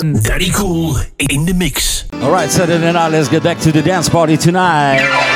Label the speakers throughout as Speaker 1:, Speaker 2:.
Speaker 1: Daddy Cool in the mix.
Speaker 2: All right, Saturday uh, night, let's get back to the dance party tonight.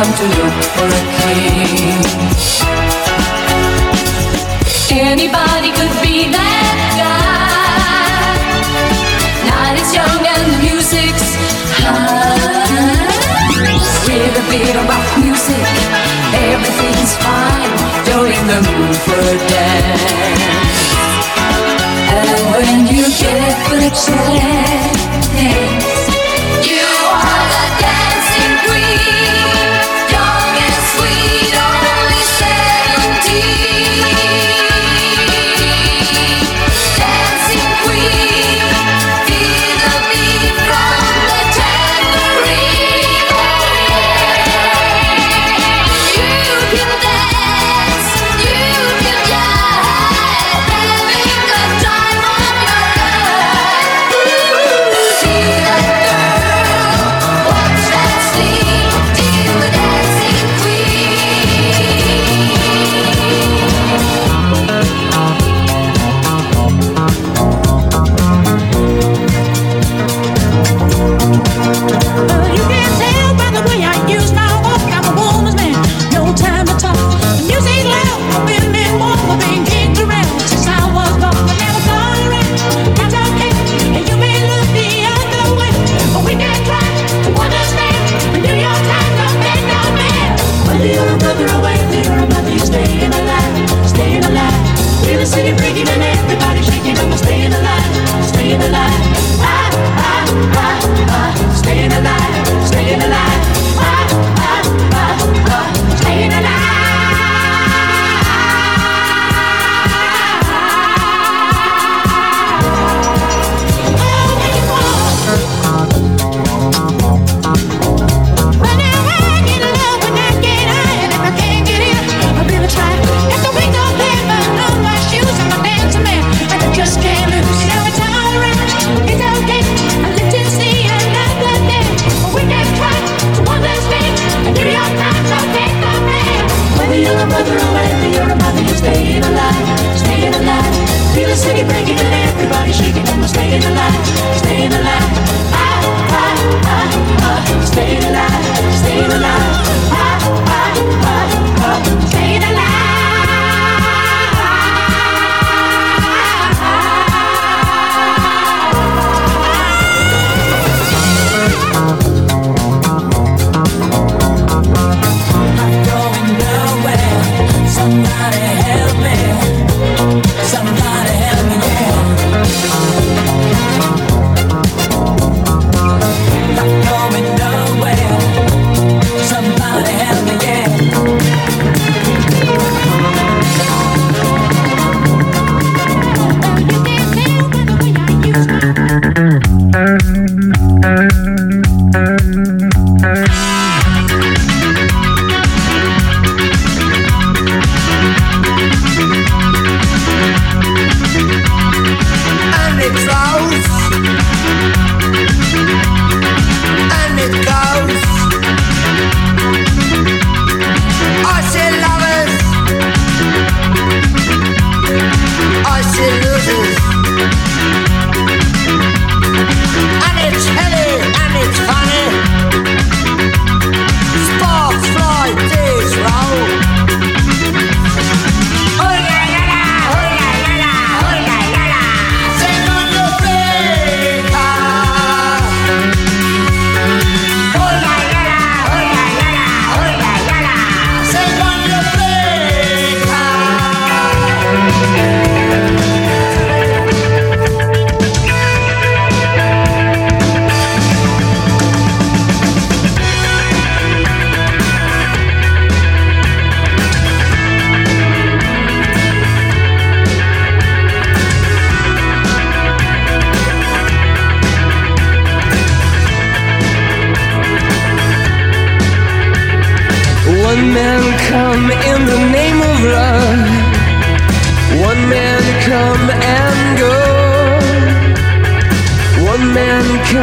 Speaker 3: Come to look for a king. Anybody could be that guy. Night is young and the music's high. With a bit of rock music, everything's fine. You're in the mood for a dance. And when you get the chance, you are.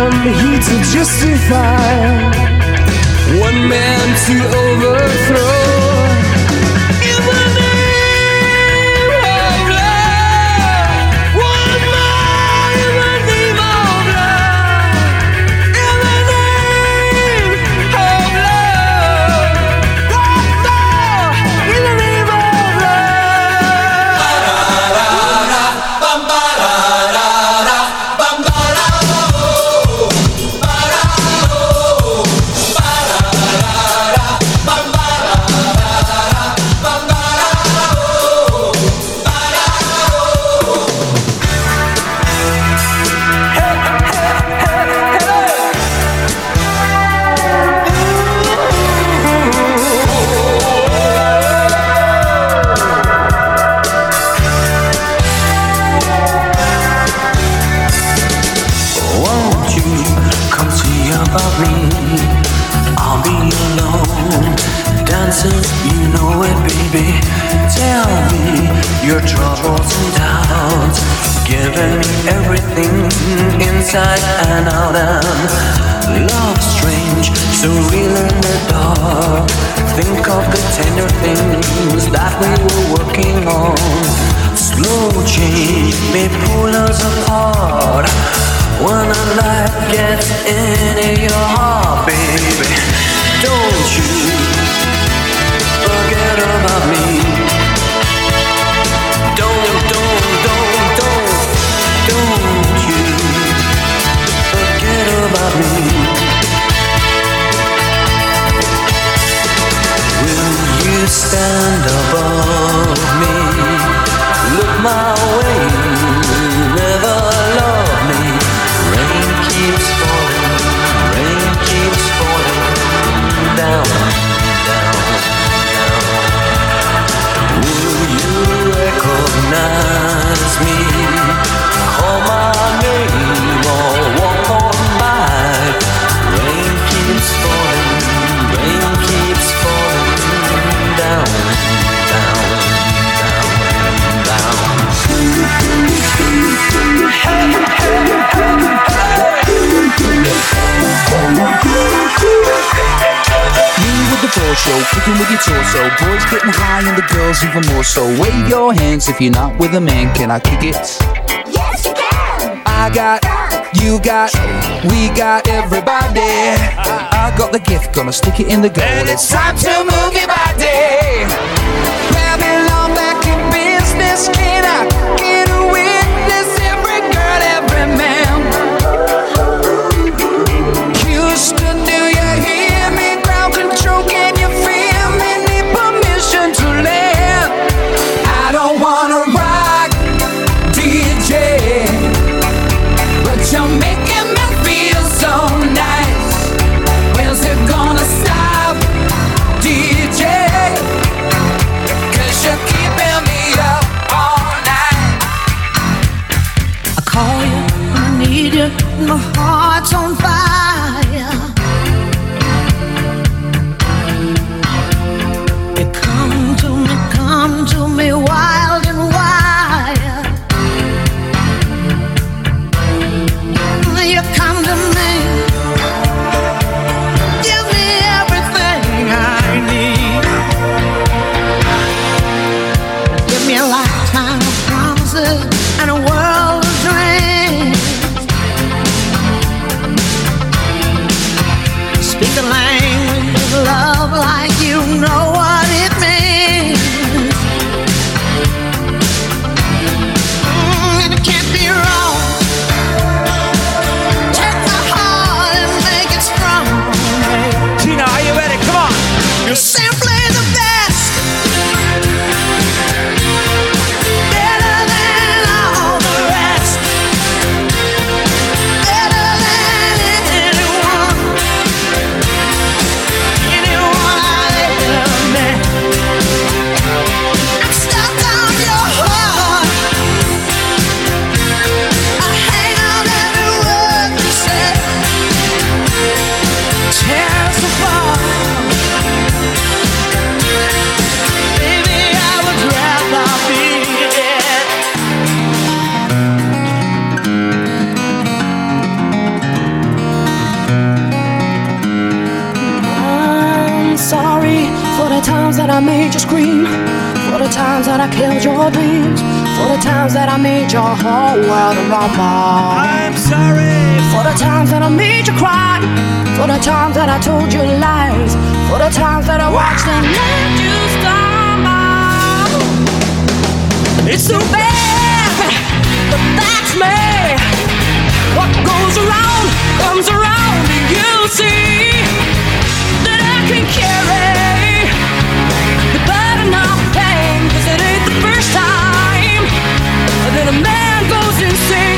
Speaker 4: am he to
Speaker 5: justify one man to overthrow?
Speaker 6: even more. So wave your hands if you're not with a man. Can I kick it?
Speaker 7: Yes, you can.
Speaker 6: I got, you got, we got everybody. I got the gift, gonna stick it in the goal. And it's time to move your body. Grab it
Speaker 4: long back in business. The times that I made you scream, for the times that I killed your dreams, for the times that I made your whole world rumble.
Speaker 2: I'm sorry.
Speaker 4: For the times that I made you cry, for the times that I told you lies, for the times that I watched and let you stumble. It's too bad, but that's me. What goes around comes around, and you'll see that I can carry insane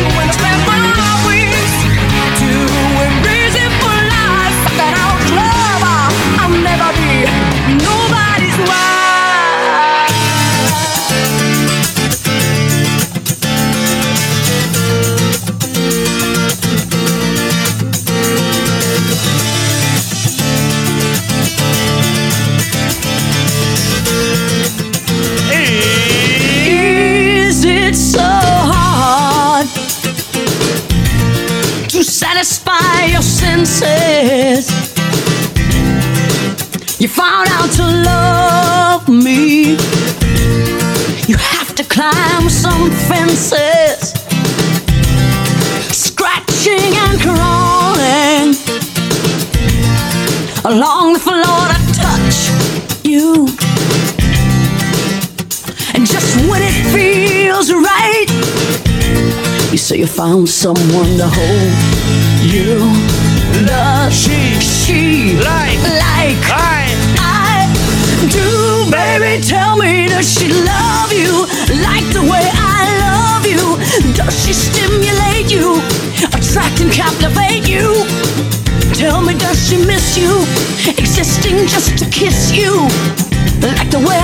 Speaker 4: senses? You found out to love me. You have to climb some fences, scratching and crawling along the floor to touch you. And just when it feels right, you say you found someone to hold you. Love she, she
Speaker 2: Like.
Speaker 4: like
Speaker 2: I.
Speaker 4: I do, baby. Tell me, does she love you like the way I love you? Does she stimulate you, attract and captivate you? Tell me, does she miss you, existing just to kiss you like the way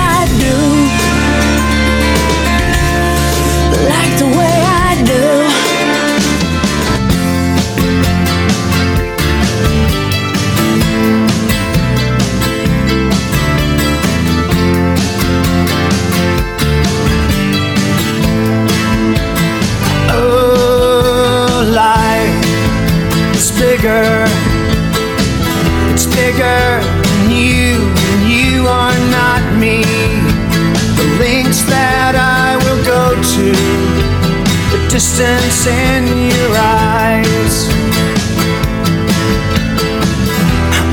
Speaker 8: in your eyes.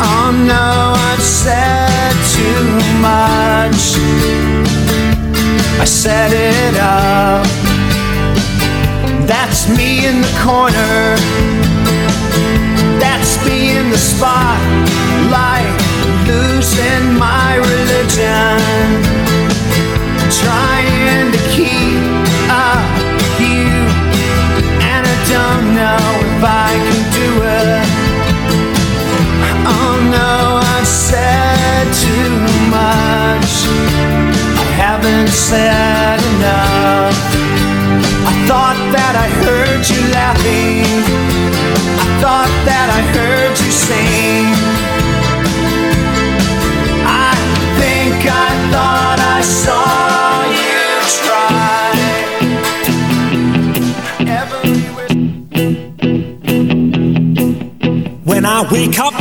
Speaker 8: Oh no, I've said too much. I set it up. That's me in the corner. Said enough. I thought that I heard you laughing. I thought that I heard you sing. I think I thought I saw you try.
Speaker 9: When I wake up,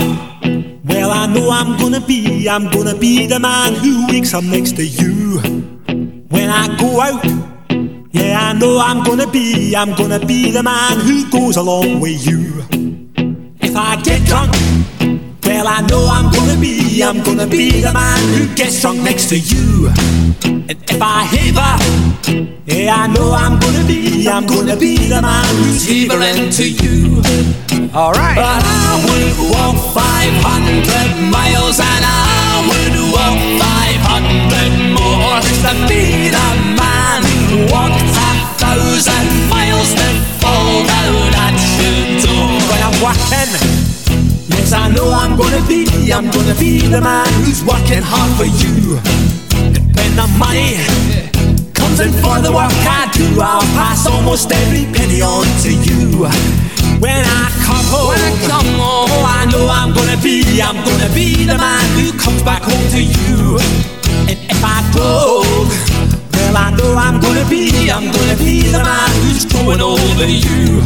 Speaker 9: well, I know I'm gonna be, I'm gonna be the man who wakes up next to you. I go out, yeah, I know I'm gonna be, I'm gonna be the man who goes along with you. If I get drunk, well, I know I'm gonna be, I'm gonna be the man who gets drunk next to you. And if I heaver, yeah, I know I'm gonna be, I'm gonna be the man who's heavering to you.
Speaker 2: All right.
Speaker 9: But I would walk 500 miles and I walk 500 more to be the man who walked a thousand miles to fall down at your door. When I'm walking, yes, I know I'm gonna be, I'm gonna be the man who's working hard for you. When the money and for the work I do. I'll pass almost every penny on to you. When I come home, when I come home, oh, I know I'm gonna be, I'm gonna be the man who comes back home to you. And if I broke, well I know I'm gonna be, I'm gonna be the man who's growing older you.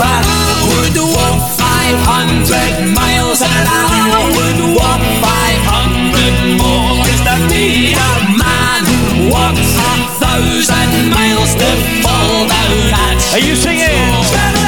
Speaker 9: But I would walk 500 miles and I would walk 500
Speaker 1: more just to be a man man walks a thousand miles to fall down.
Speaker 2: Are you singing?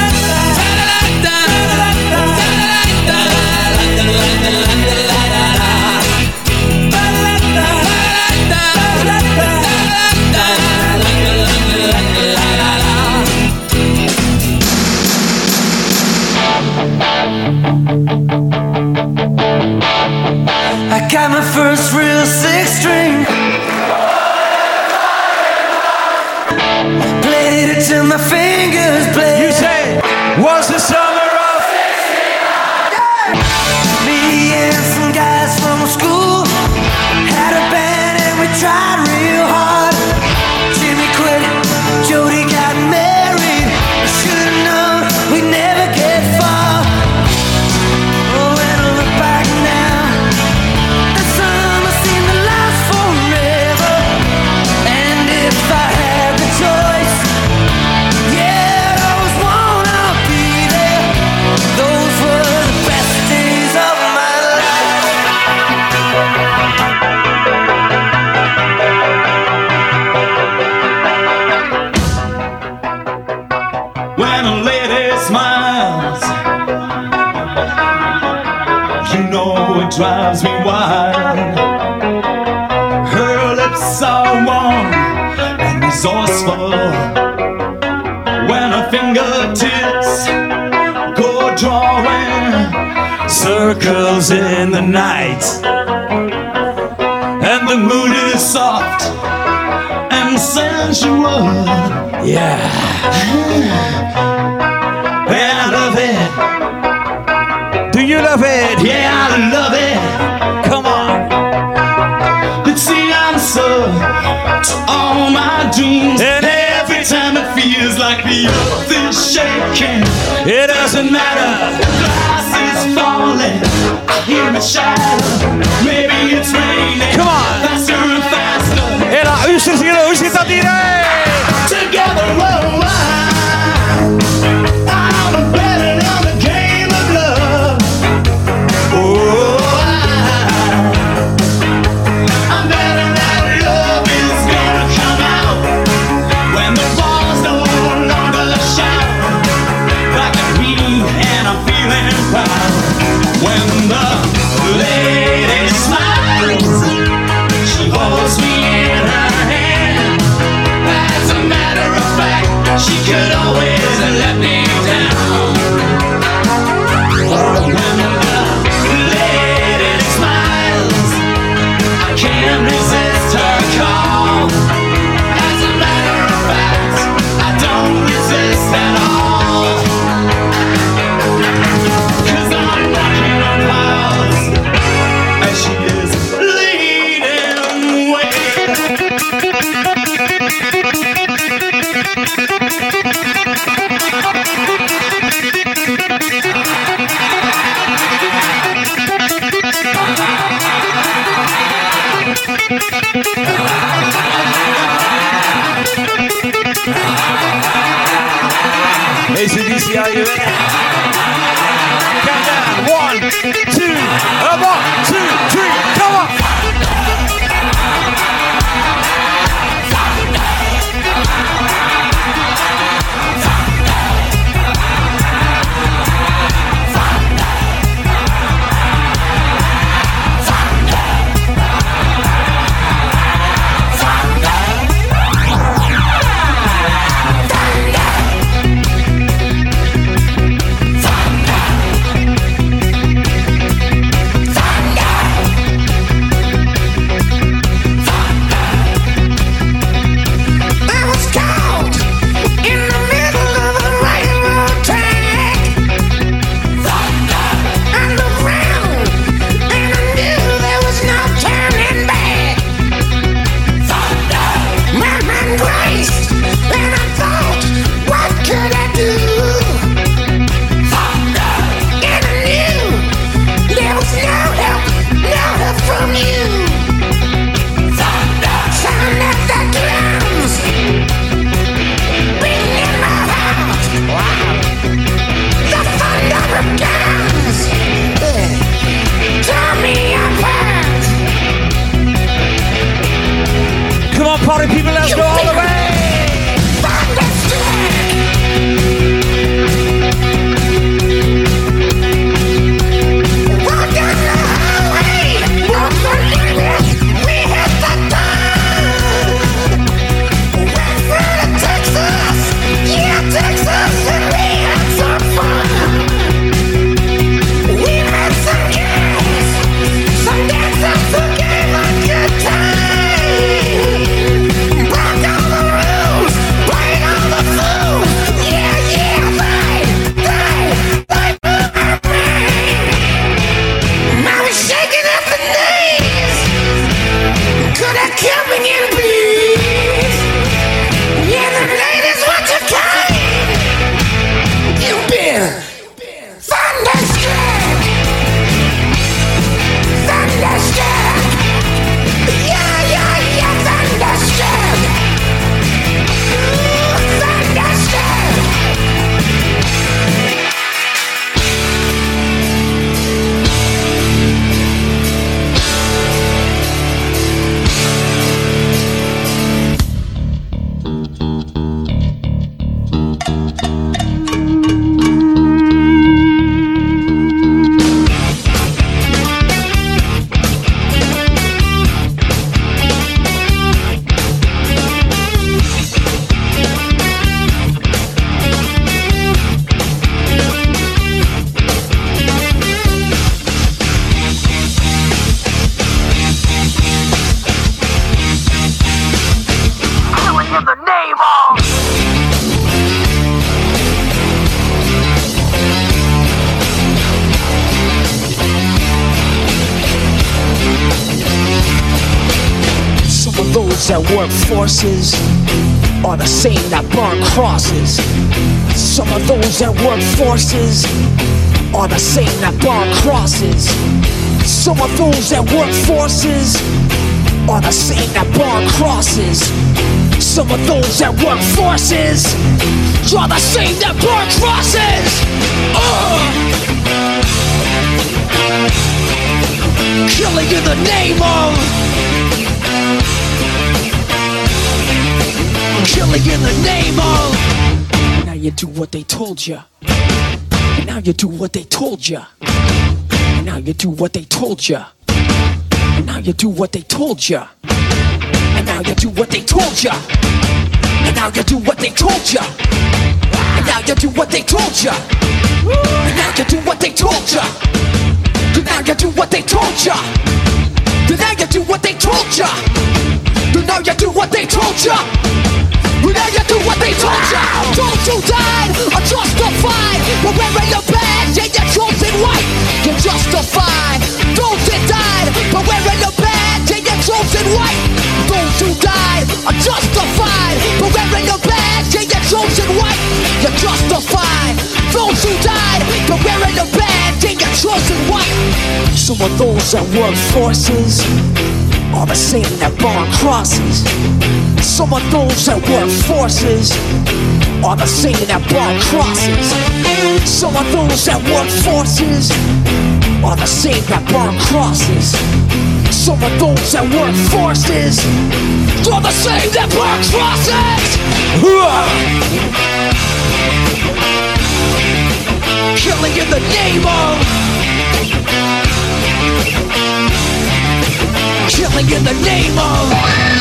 Speaker 1: girls in the night. And the mood is soft and sensual. Yeah. And I love it.
Speaker 2: Do you love it?
Speaker 1: Yeah, I love it.
Speaker 2: Come on.
Speaker 1: Let's see, I'm so to all my dreams.
Speaker 2: And
Speaker 1: every time it feels like the earth is shaking,
Speaker 2: it doesn't matter
Speaker 1: coming. I hear it shatter. Maybe it's raining.
Speaker 2: Come on.
Speaker 1: Faster and faster.
Speaker 10: Era üstesiyle forces are the same that burn crosses. Some of those that work forces are the same that burn crosses. Some of those that work forces are the same that burn crosses. Some of those that work forces are the same that burn crosses. Uh! Killing in the name of Killing in the name of Now you do what they told you Now you do what they told you Now you do what they told And now you do what they told you And now you do what they told you And now you do what they told you And now you do what they told you And now you do what they told you now you do what they told ya. now you do what they told ya. now you do what they told ya. Now you do what they told ya. Don't you die or justified. But wearing the badge and you're chosen white. You're justified. Don't you die but wearing the badge and you're chosen white. Don't you die or justified. But wearing the badge and you're chosen white. You're justified. Those who died but wearing the badge and you're chosen white. Some of those that work forces are the same that burn crosses. Some of those that work forces are the same that burn crosses. Some of those that work forces are the same that burn crosses. Some of those that work forces are the same that burn crosses. Killing in the name of Killing in the name of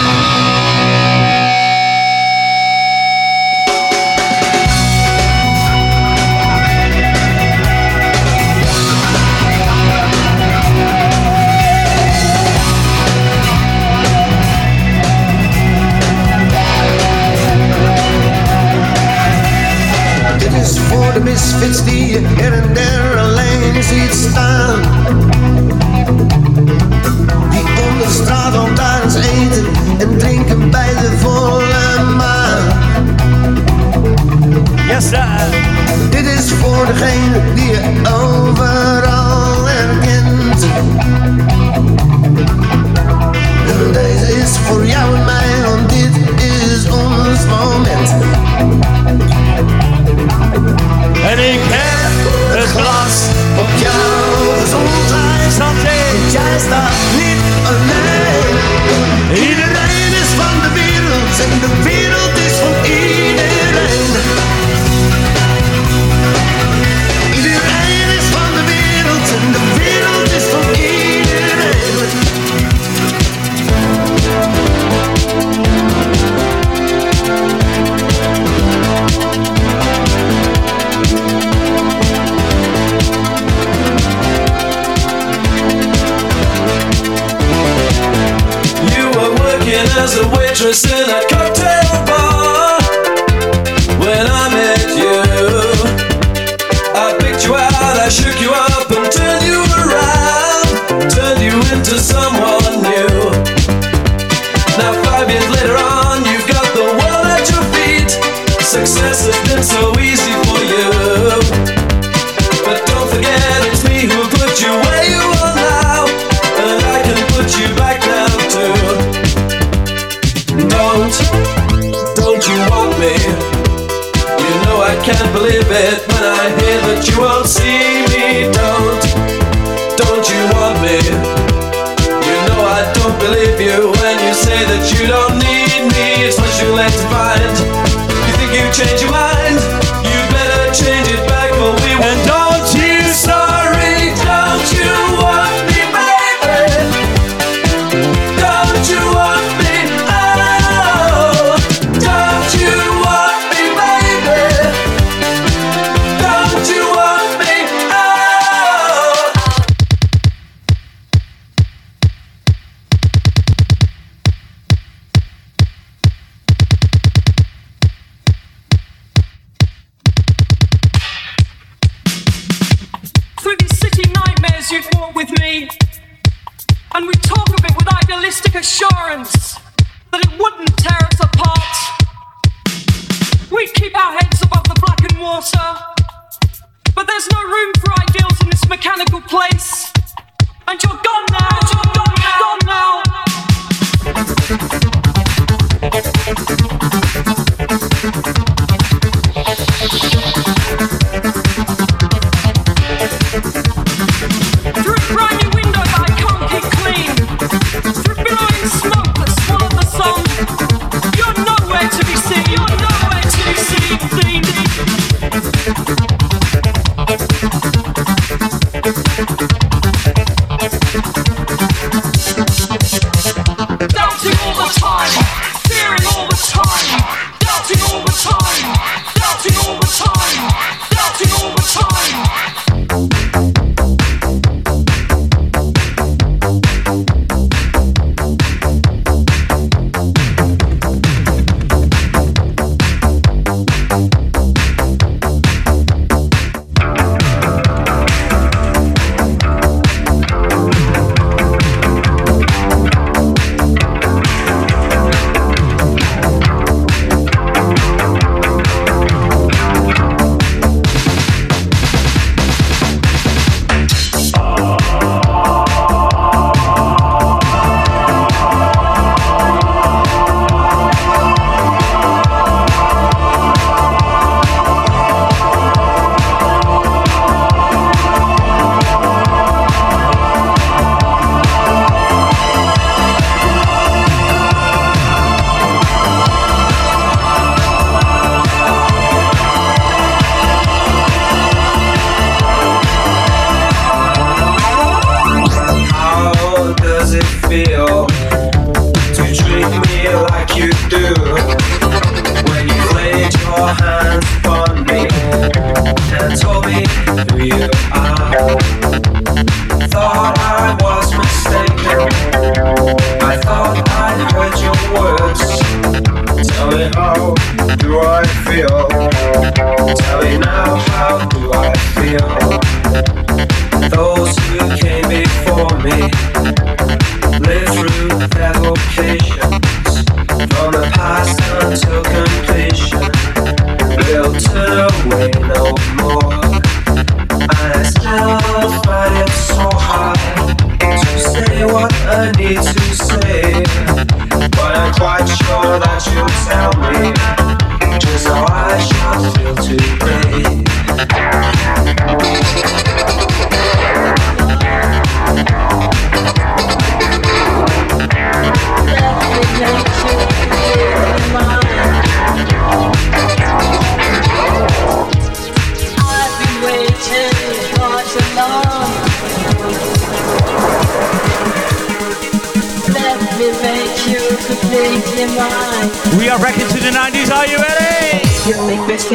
Speaker 11: voor de misfits die her en der alleen ziet staan.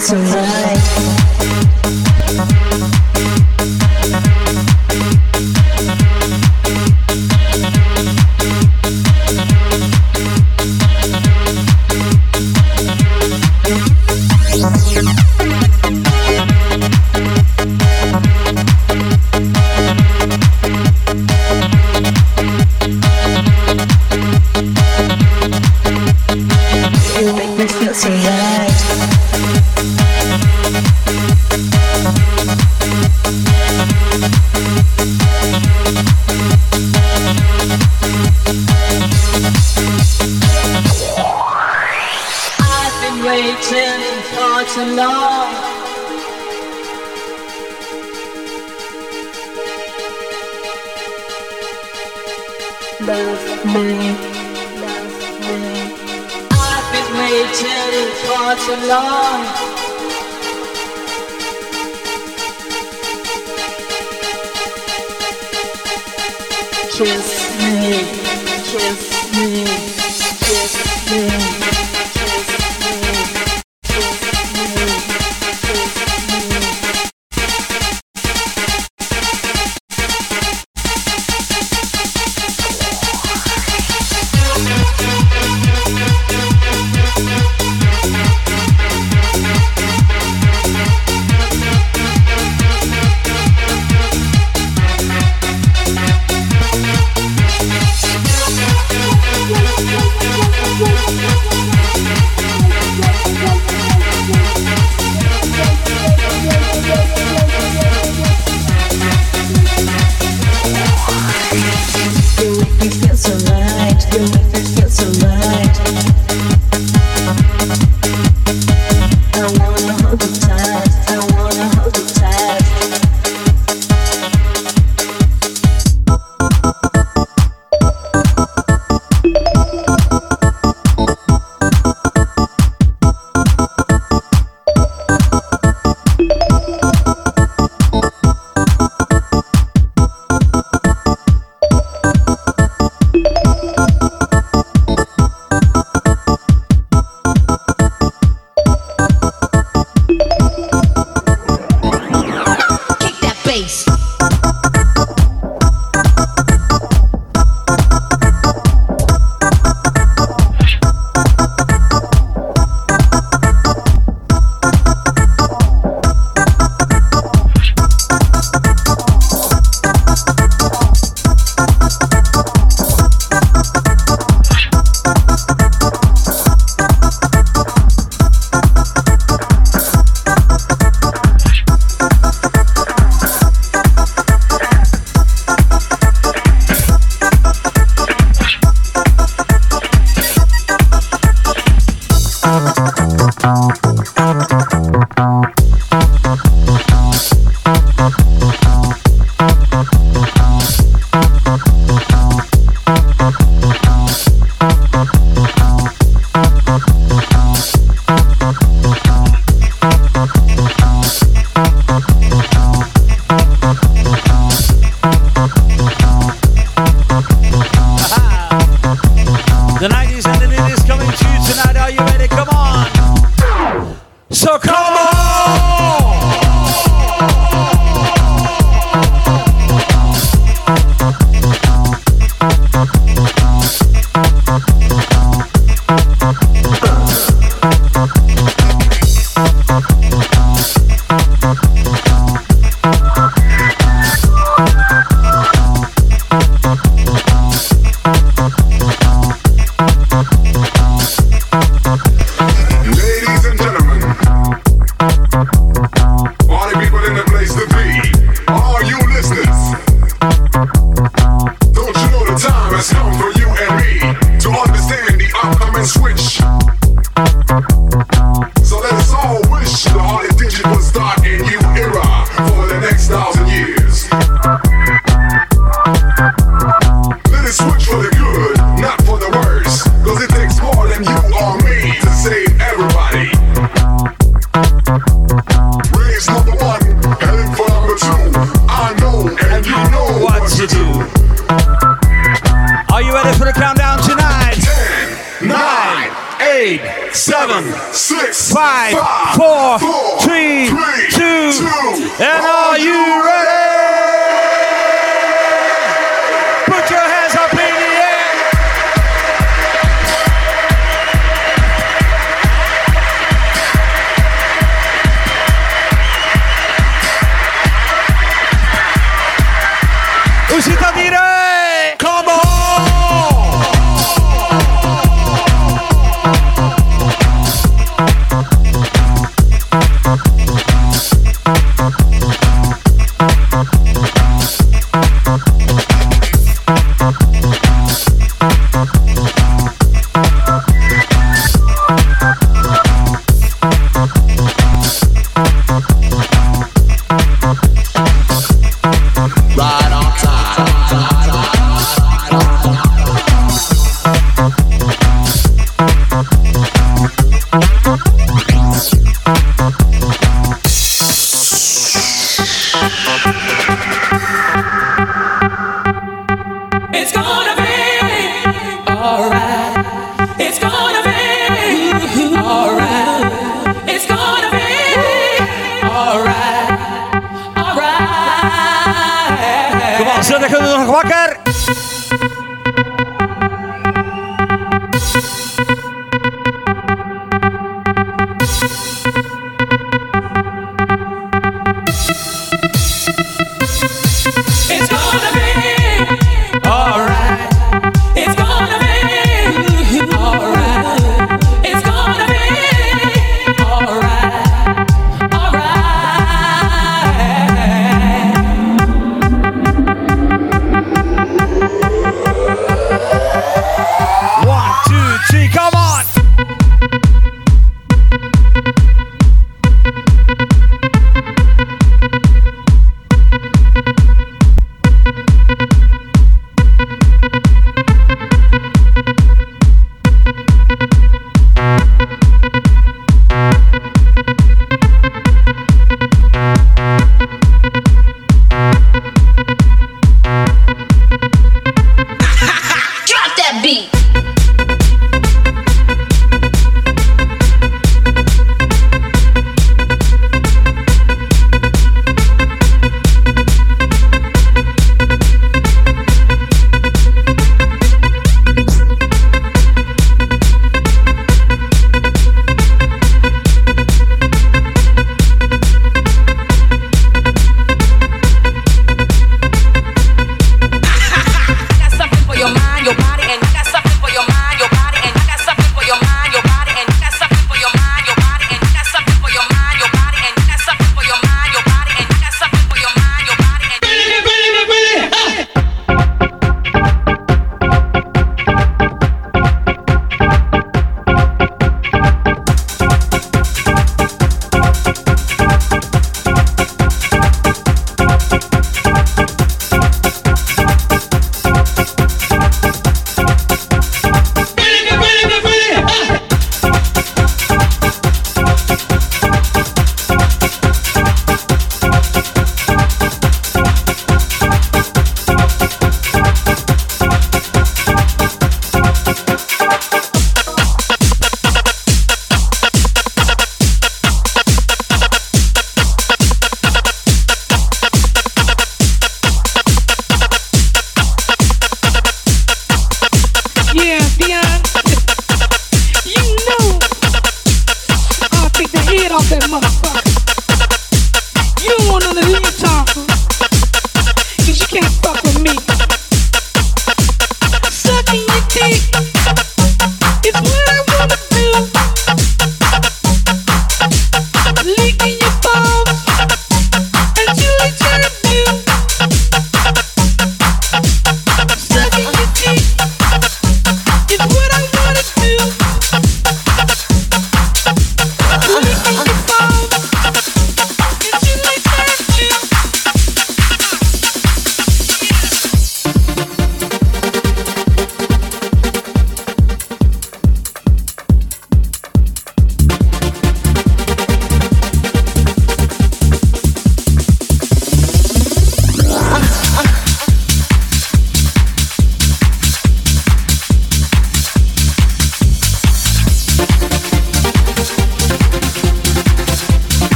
Speaker 3: Make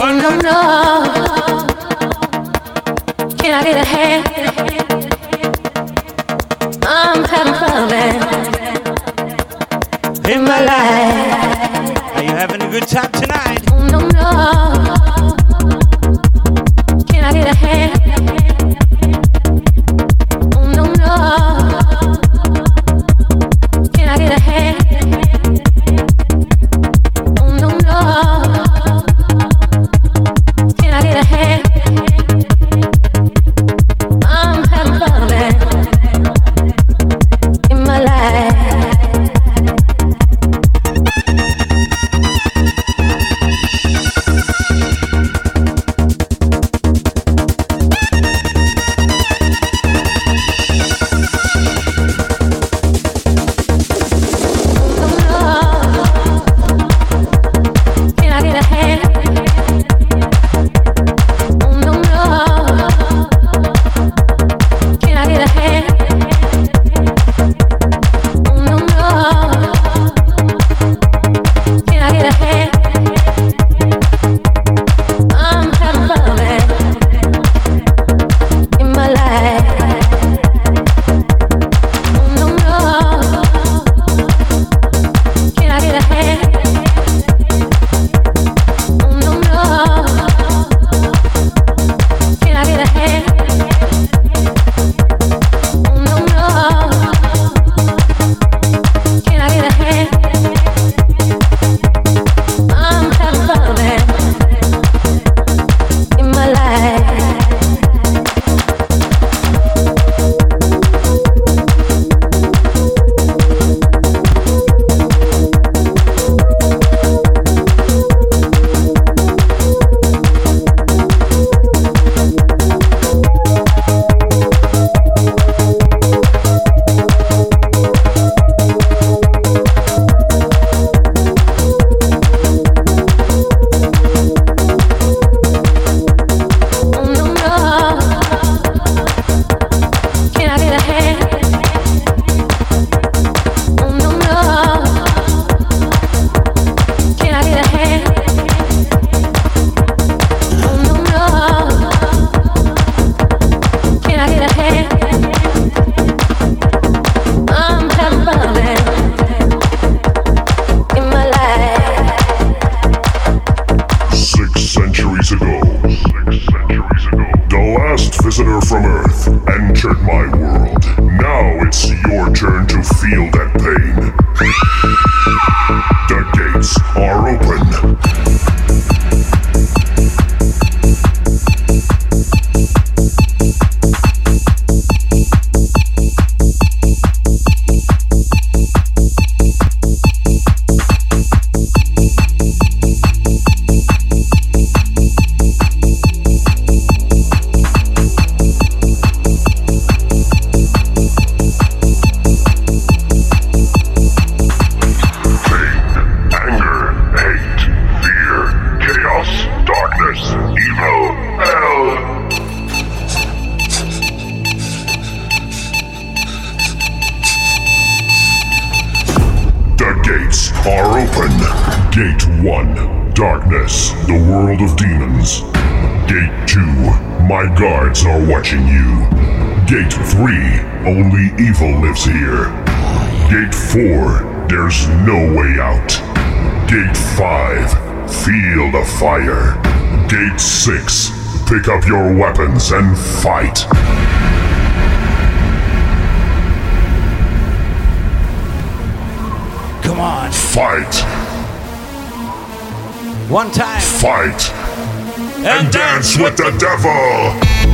Speaker 2: And
Speaker 12: no no. Can I get a hand? I'm having problems in my life.
Speaker 2: Are you having a good time tonight?
Speaker 12: No, no.
Speaker 13: weapons and fight.
Speaker 2: Come on.
Speaker 13: Fight.
Speaker 2: One time.
Speaker 13: Fight. And, and dance, dance with, with the
Speaker 14: devil.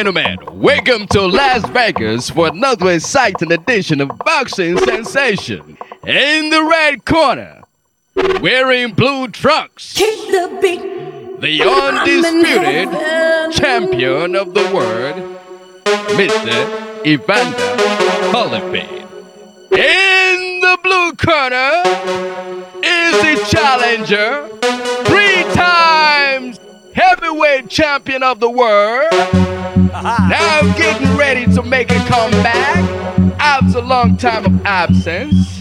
Speaker 14: Gentlemen, welcome to Las Vegas for another exciting edition of Boxing Sensation. In the red corner, wearing blue trunks,
Speaker 3: the
Speaker 14: the undisputed champion of the world, Mr. Evander Holyfield. Time of absence.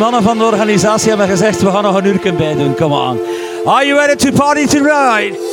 Speaker 2: Mannen van de organisatie hebben gezegd, we gaan nog een uur bij doen. Come on. Are you ready to party tonight?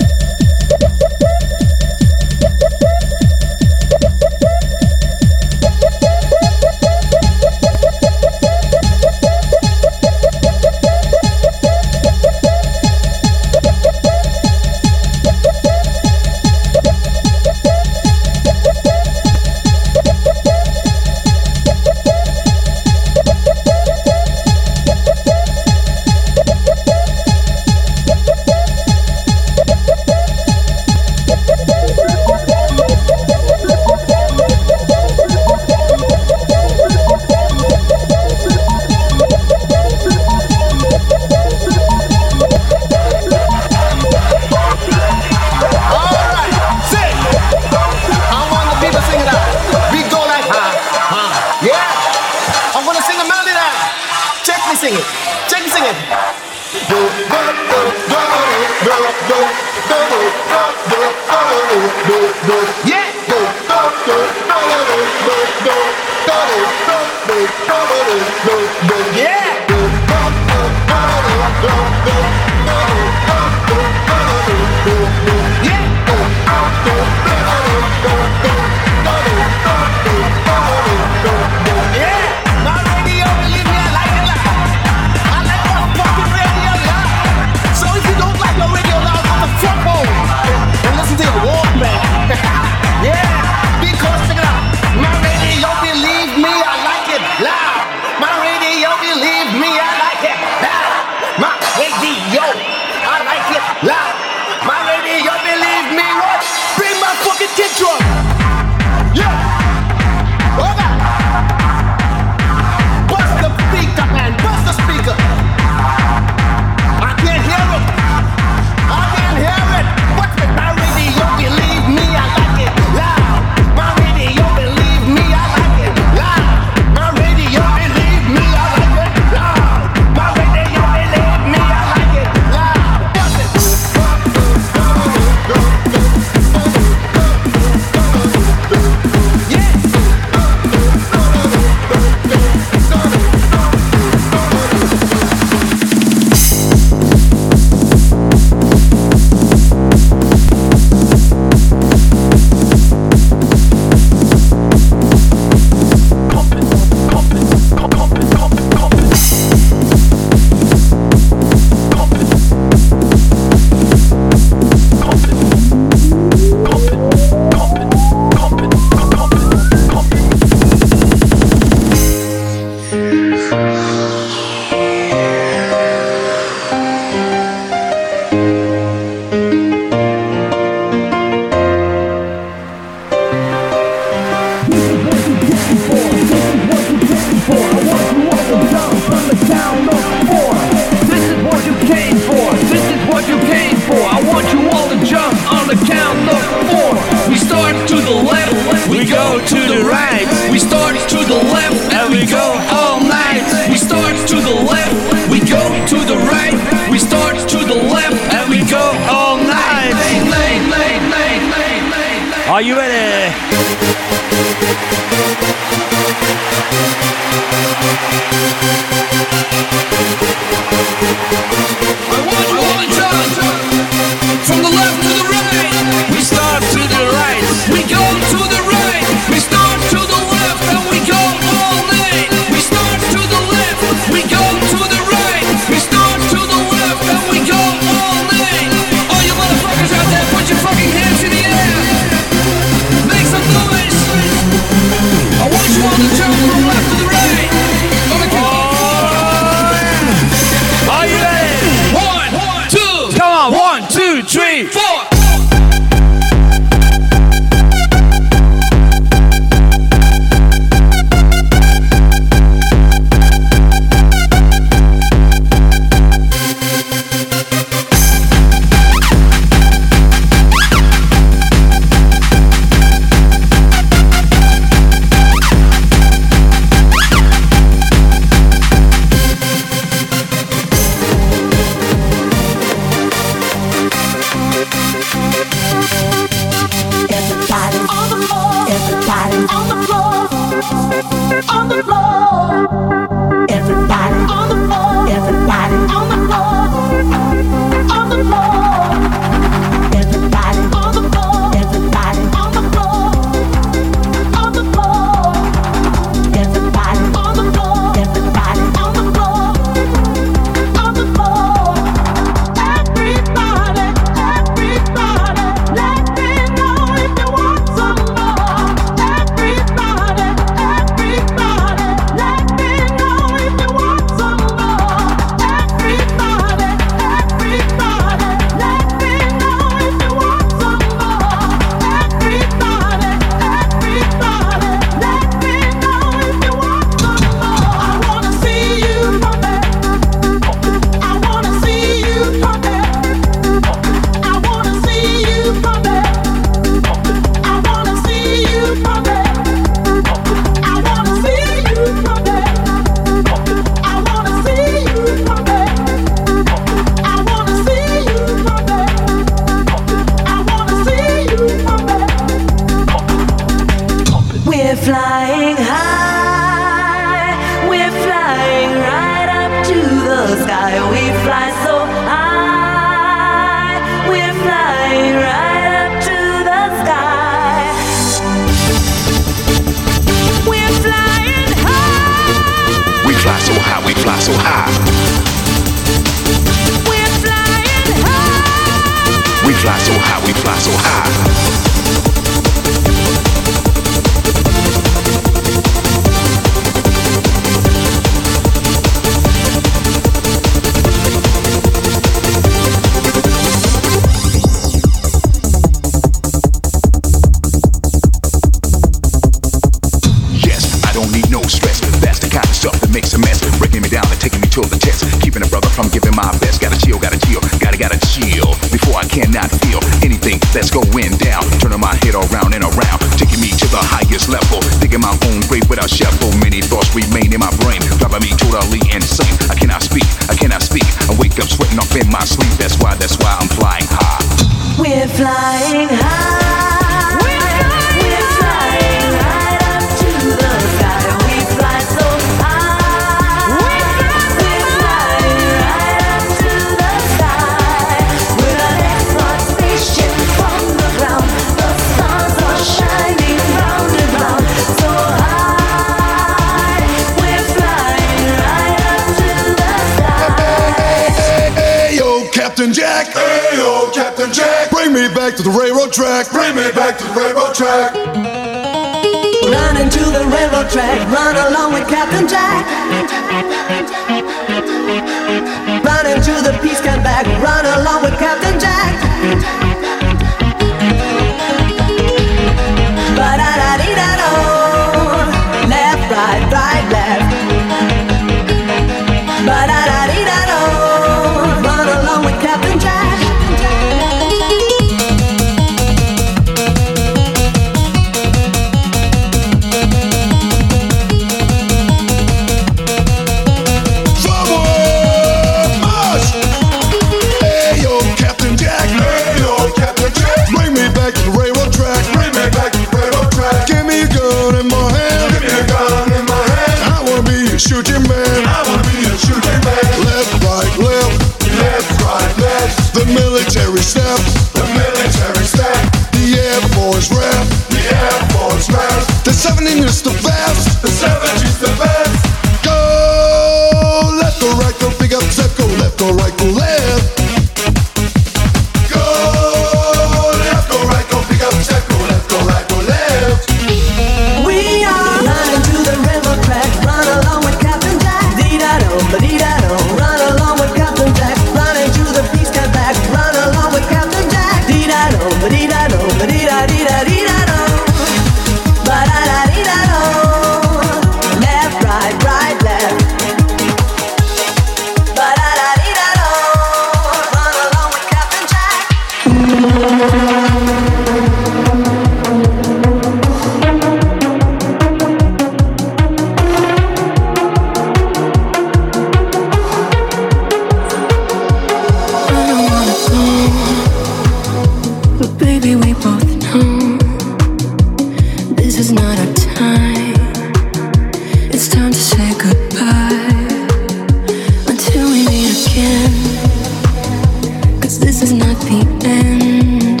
Speaker 15: this is not the end.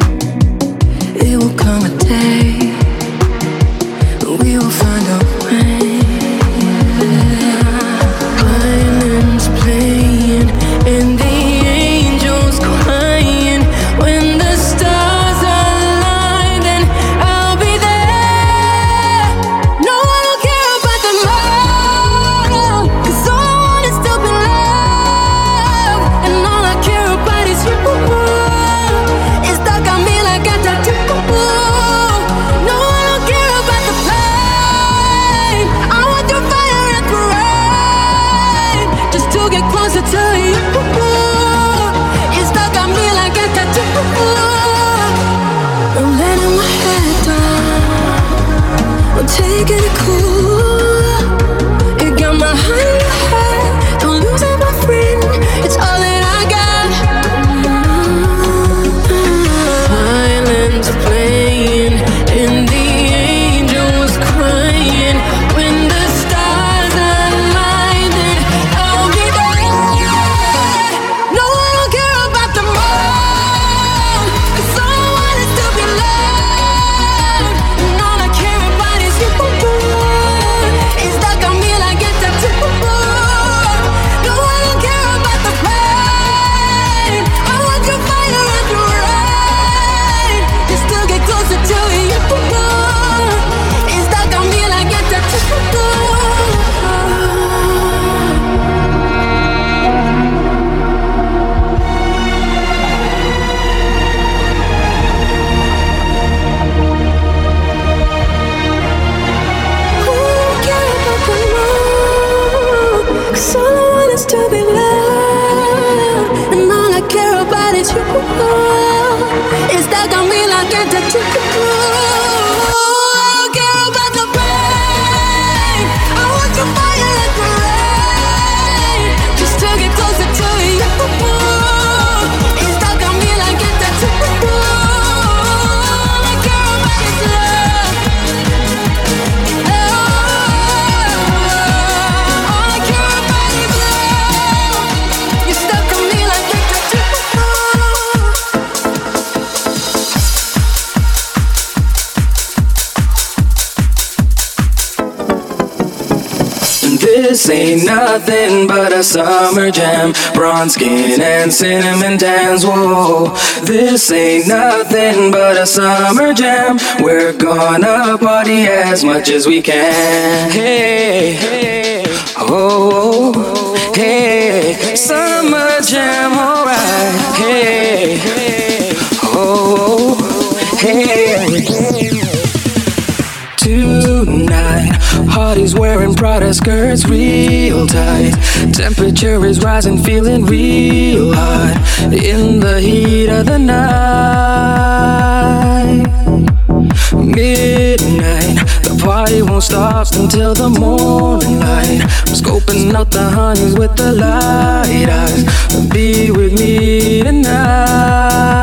Speaker 15: It will come a day.
Speaker 11: summer jam, bronze skin and cinnamon tans. Whoa, this ain't nothing but a summer jam. We're gonna party as much as we can. Hey, hey, oh, hey, summer jam. wearing Prada skirts real tight. Temperature is rising, feeling real hot in the heat of the night. Midnight, the party won't stop until the morning light. I'm scoping out the honeys with the light eyes. Be with me tonight.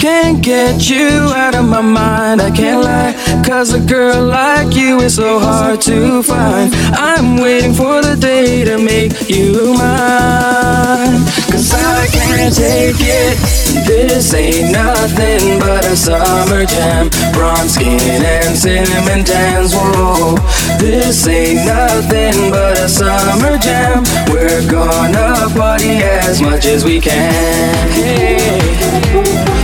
Speaker 11: Can't get you out of my mind, I can't lie. Cause a girl like you is so hard to find. I'm waiting for the day to make you mine. Cause I can't take it. This ain't nothing but a summer jam. Bronze skin and cinnamon tans. Whoa. This ain't nothing but a summer jam. We're gonna party as much as we can. Hey.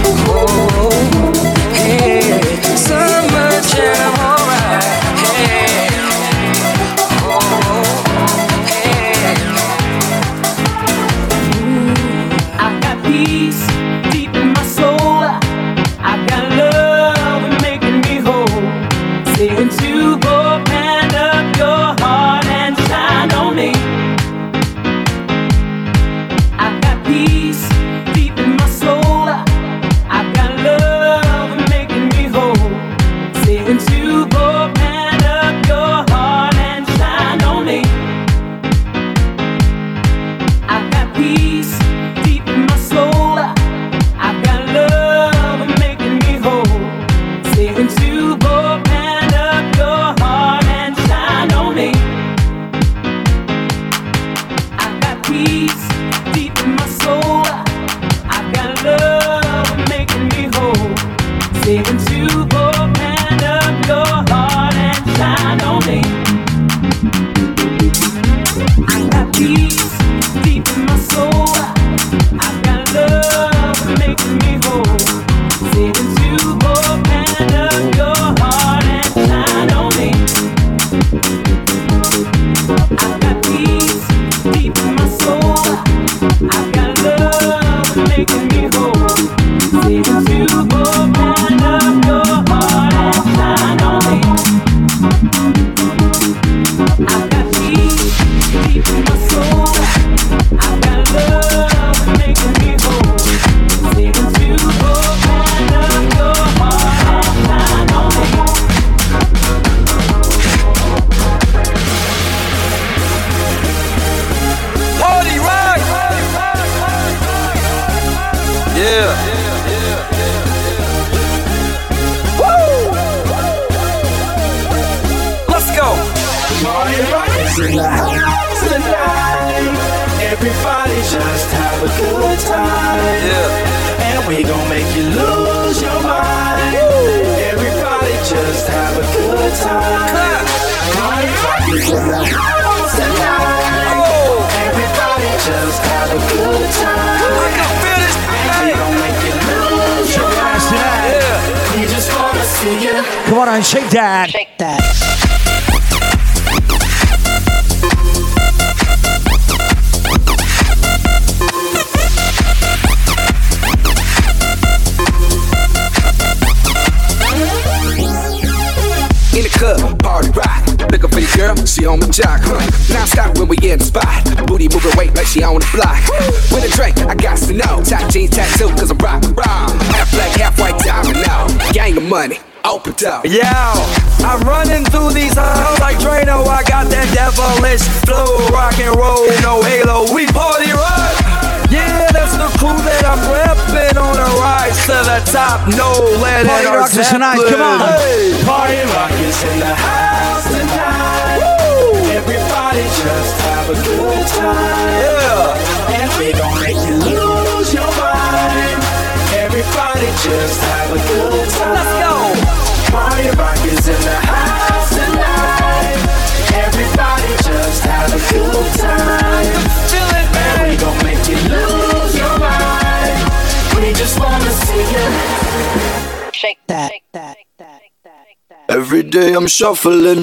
Speaker 16: shuffling.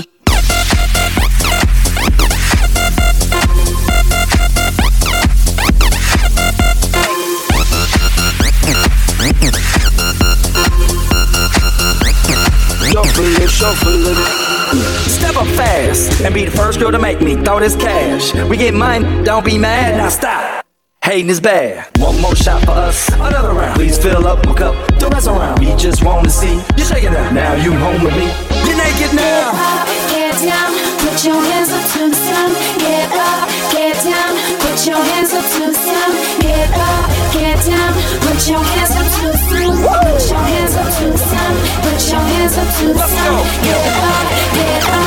Speaker 17: Shuffling, shuffling. Step up fast and be the first girl to make me throw this cash. We get mine, don't be mad, now stop. Hating is bad. One more shot for us, another round. Please fill up my cup. Don't mess around. We just wanna see you shaking out. Now you home with me take it now.
Speaker 3: Get up, get down, put your hands up to the sun. Get up, get down, put your hands up to the sun. Get up, get down, put your hands up to the sun. Put your hands up to the sun. Put your hands up
Speaker 18: to the sun. Get up, get up.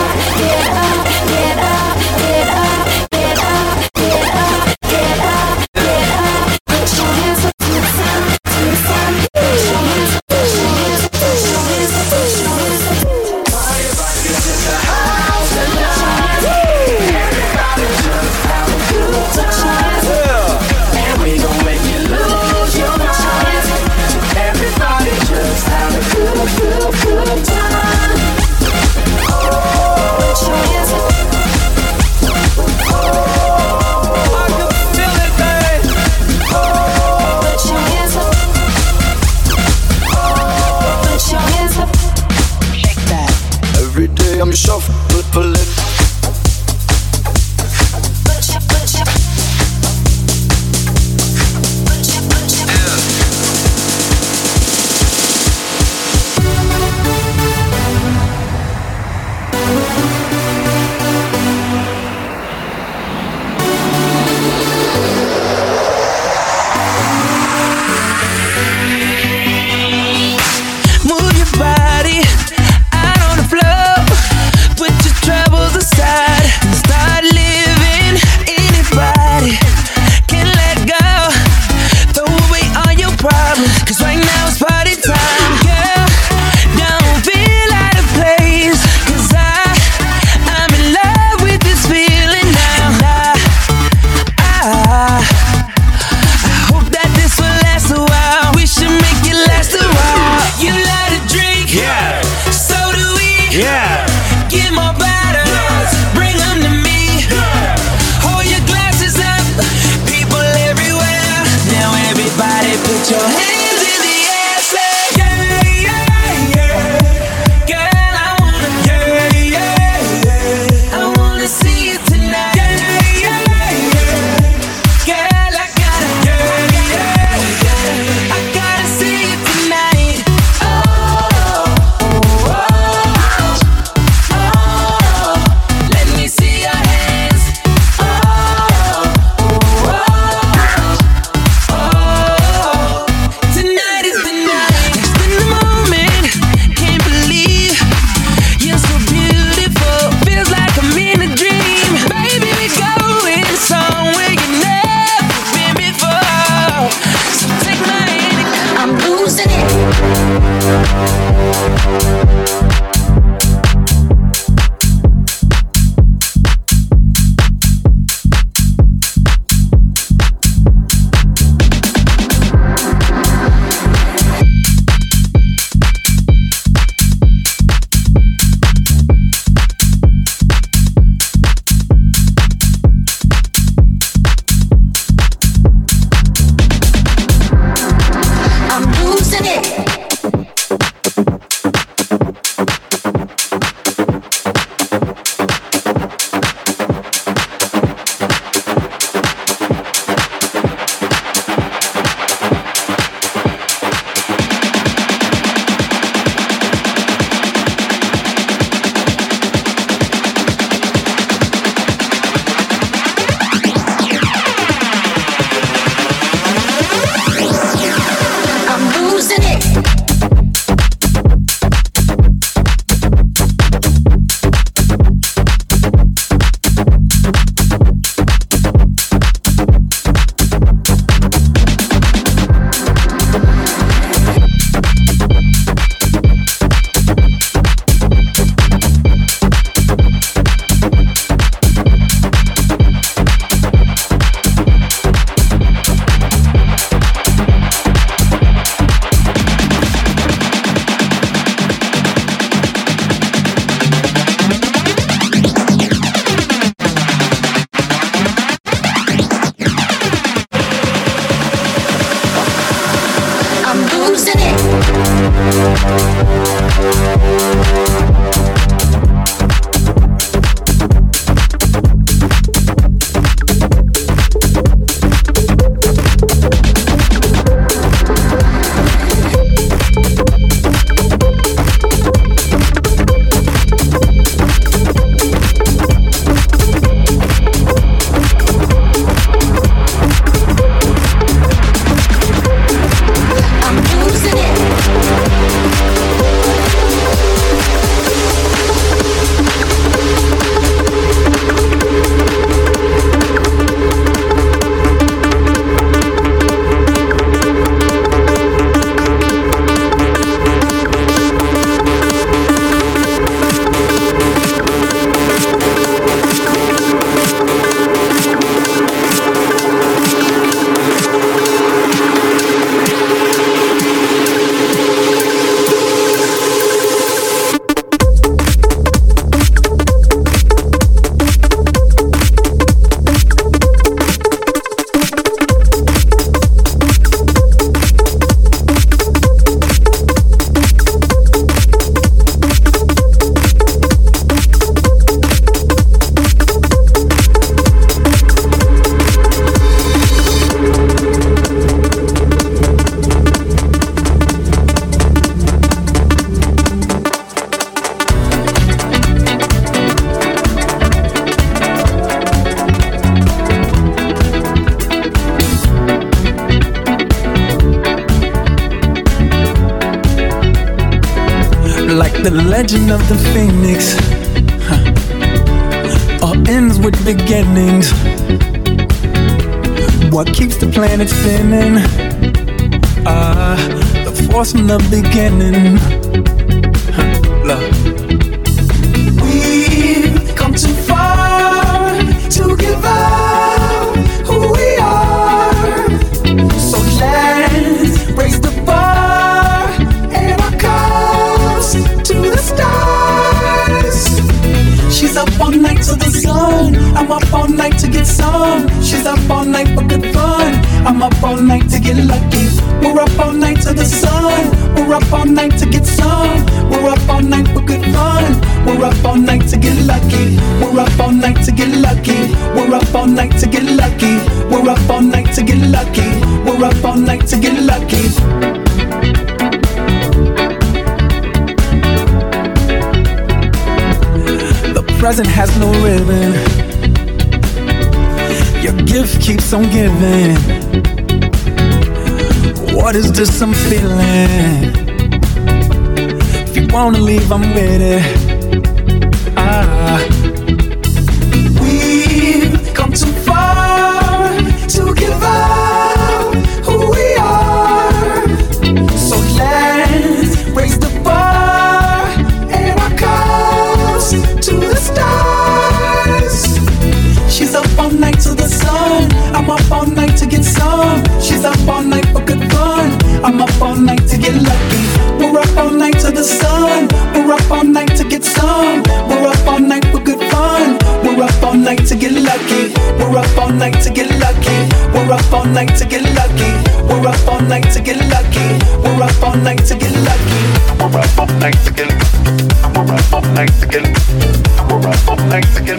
Speaker 18: We're up all night to get.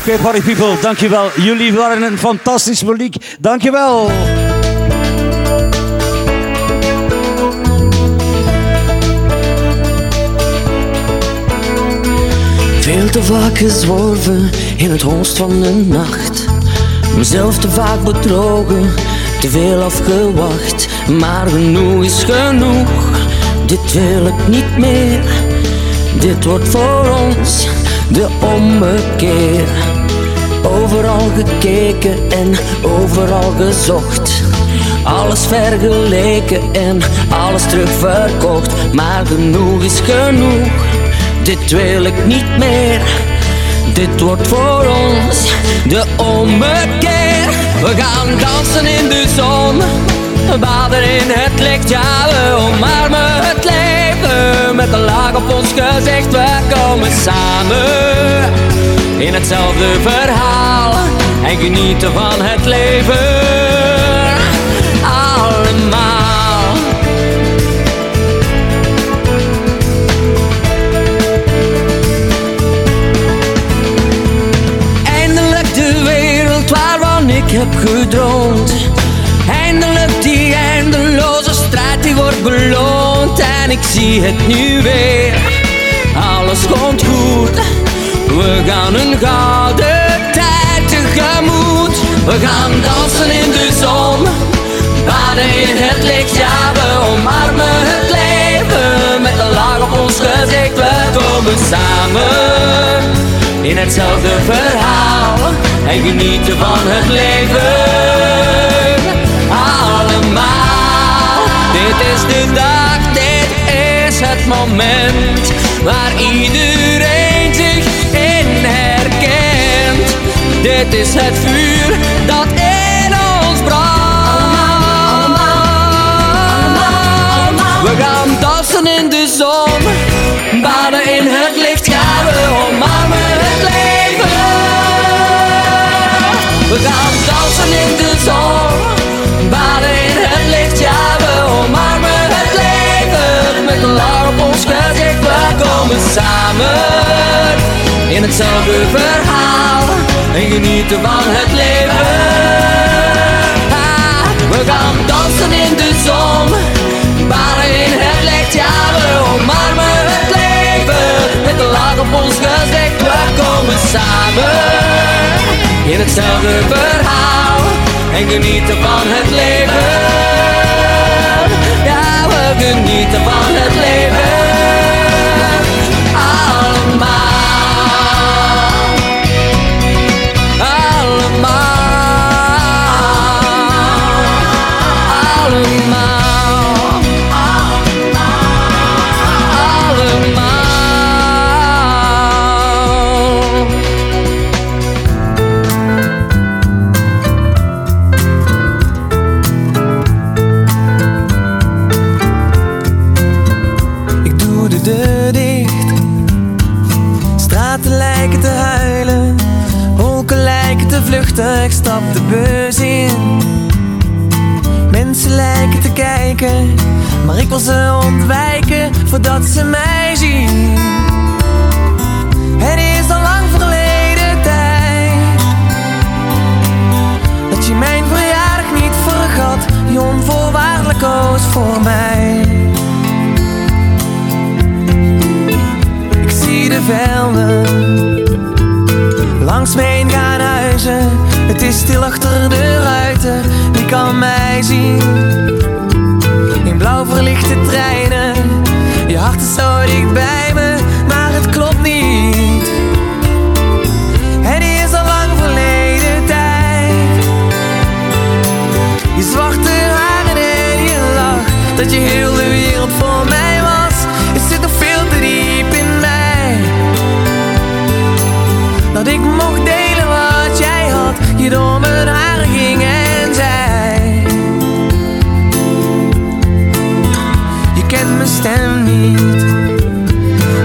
Speaker 2: Oké, party people, dankjewel. Jullie waren een fantastisch publiek. Dankjewel.
Speaker 5: Veel te vaak gezworven in het holst van de nacht. Mezelf te vaak bedrogen, te veel afgewacht. Maar genoeg is genoeg, dit wil ik niet meer. Dit wordt voor ons de ommekeer. Overal gekeken en overal gezocht. Alles vergeleken en alles terugverkocht. Maar genoeg is genoeg, dit wil ik niet meer. Dit wordt voor ons de ommekeer. We gaan dansen in de zon, baden in het licht. Ja, we omarmen het leven met een laag op ons gezicht. We komen samen in hetzelfde verhaal en genieten van het leven. Allemaal. Eindelijk de wereld waarvan ik heb gedroomd. Eindelijk die eindeloze strijd die wordt beloond. En ik zie het nu weer. Alles komt goed. We gaan een gouden tijd tegemoet. We gaan dansen in de zon. Baden in het licht, ja we omarmen het leven Met een laag op ons gezicht, we komen samen In hetzelfde verhaal En genieten van het leven Allemaal Dit is de dag, het moment Waar iedereen zich in herkent Dit is het vuur dat in ons brandt We gaan dansen in de zon, baden in het licht, ja we omarmen het leven. We gaan dansen in de zon, baden in voorspelt, ik we komen samen in hetzelfde verhaal en genieten van het leven. We gaan dansen in de zon,
Speaker 19: baren in het licht, ja we omarmen het leven.
Speaker 20: Met de laag op ons gezicht, we komen samen in hetzelfde verhaal en genieten van het leven genieten van het leven. Allemaal. wil ze ontwijken voordat ze mij zien. Het is al lang verleden tijd dat je mijn verjaardag niet vergat, je onvoorwaardelijk koos voor mij. Ik zie de velden langs me heen gaan huizen. Het is stil achter de ruiten, wie kan mij zien? Overlichte verlichte treinen. Je hart is zo dichtbij.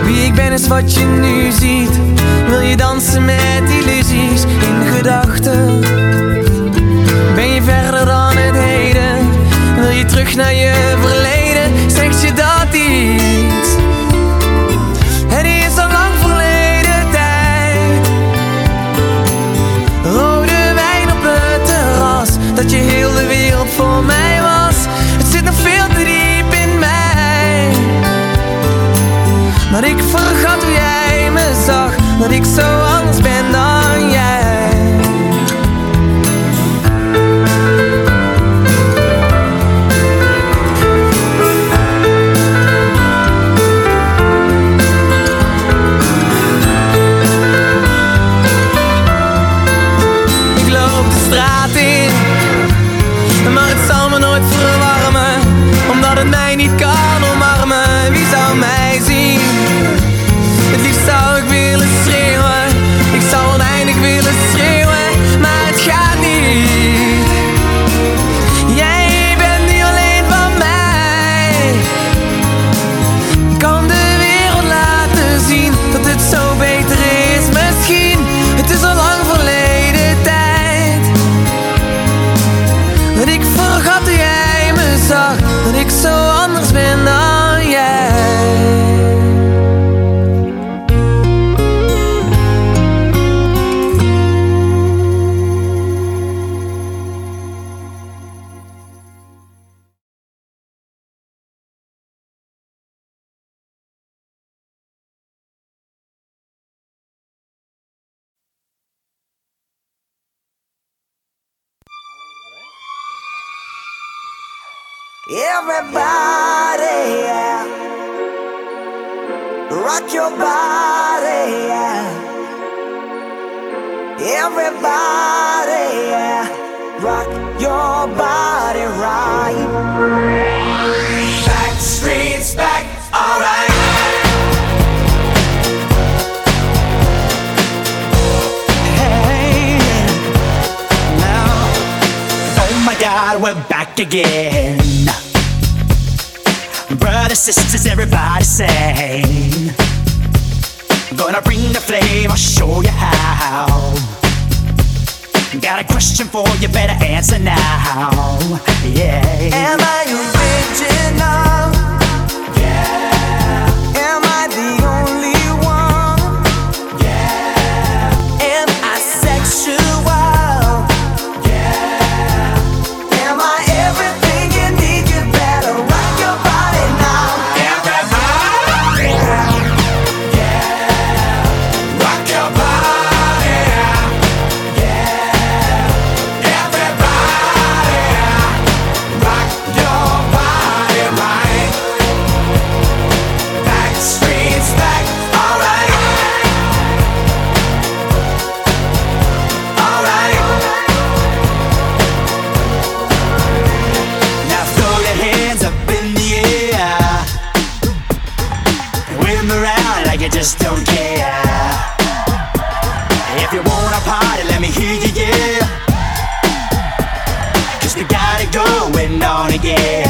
Speaker 20: Wie ik ben is wat je nu ziet. Wil je dansen met illusies in gedachten? Ben je verder dan het heden? Wil je terug naar je verleden? Zegt je dat iets? so
Speaker 21: going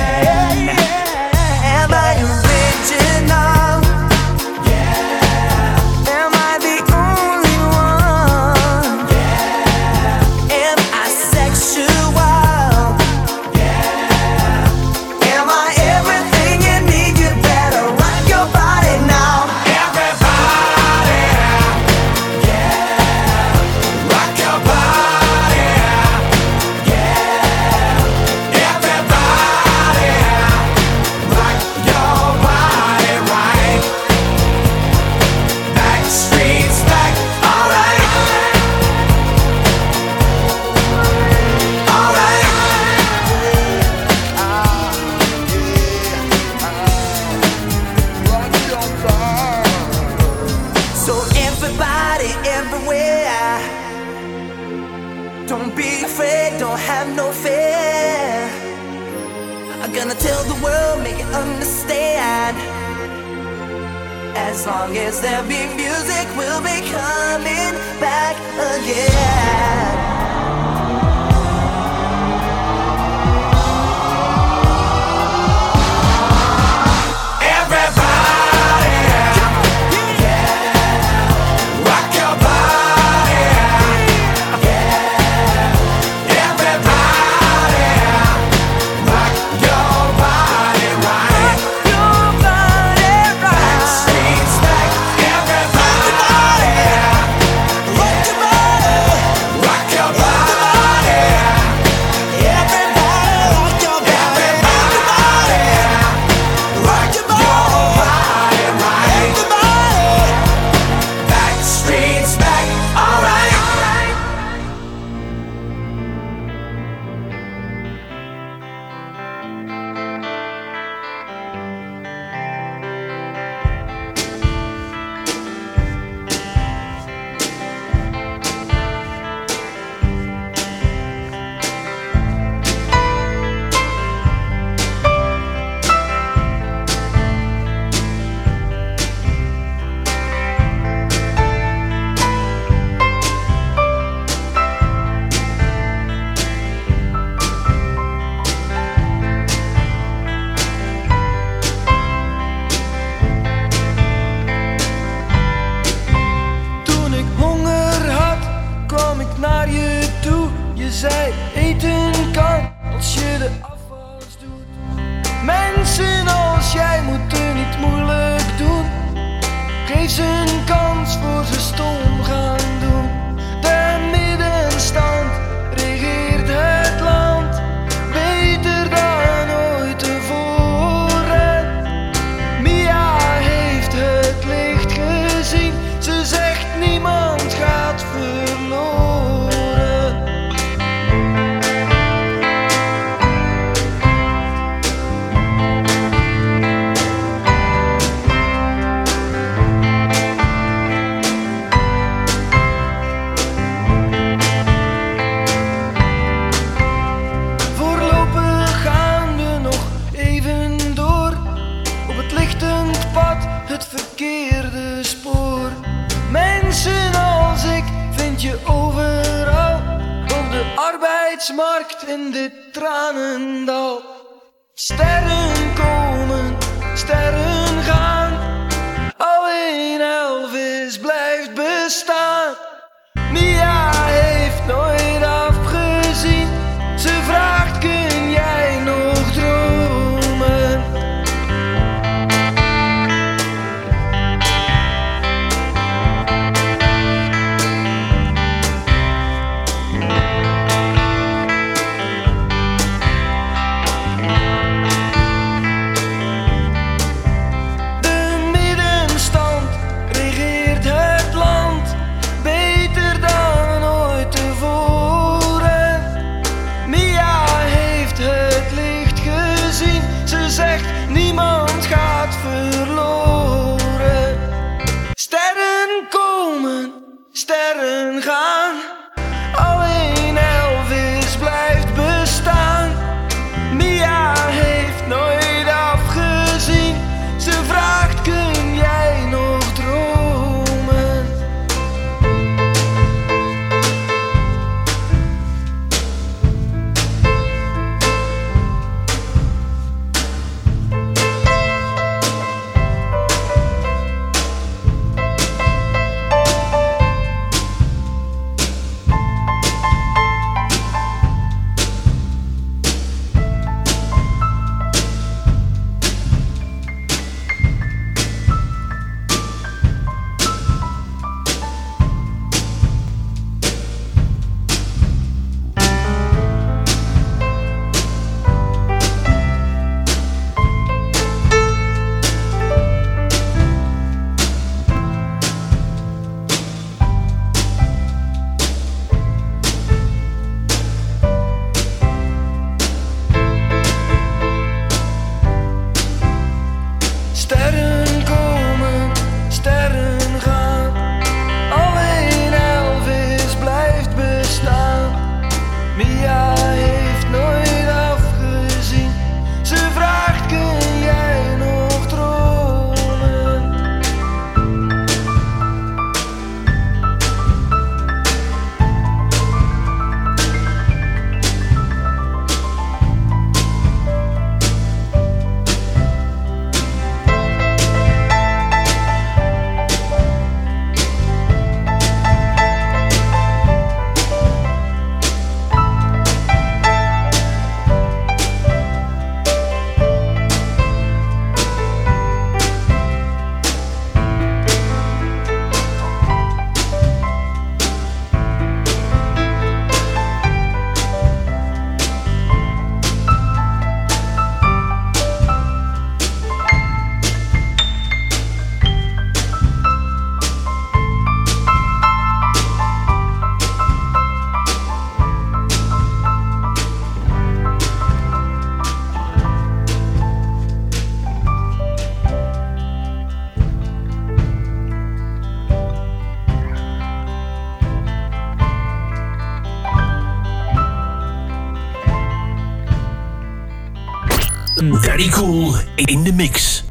Speaker 21: in the mix.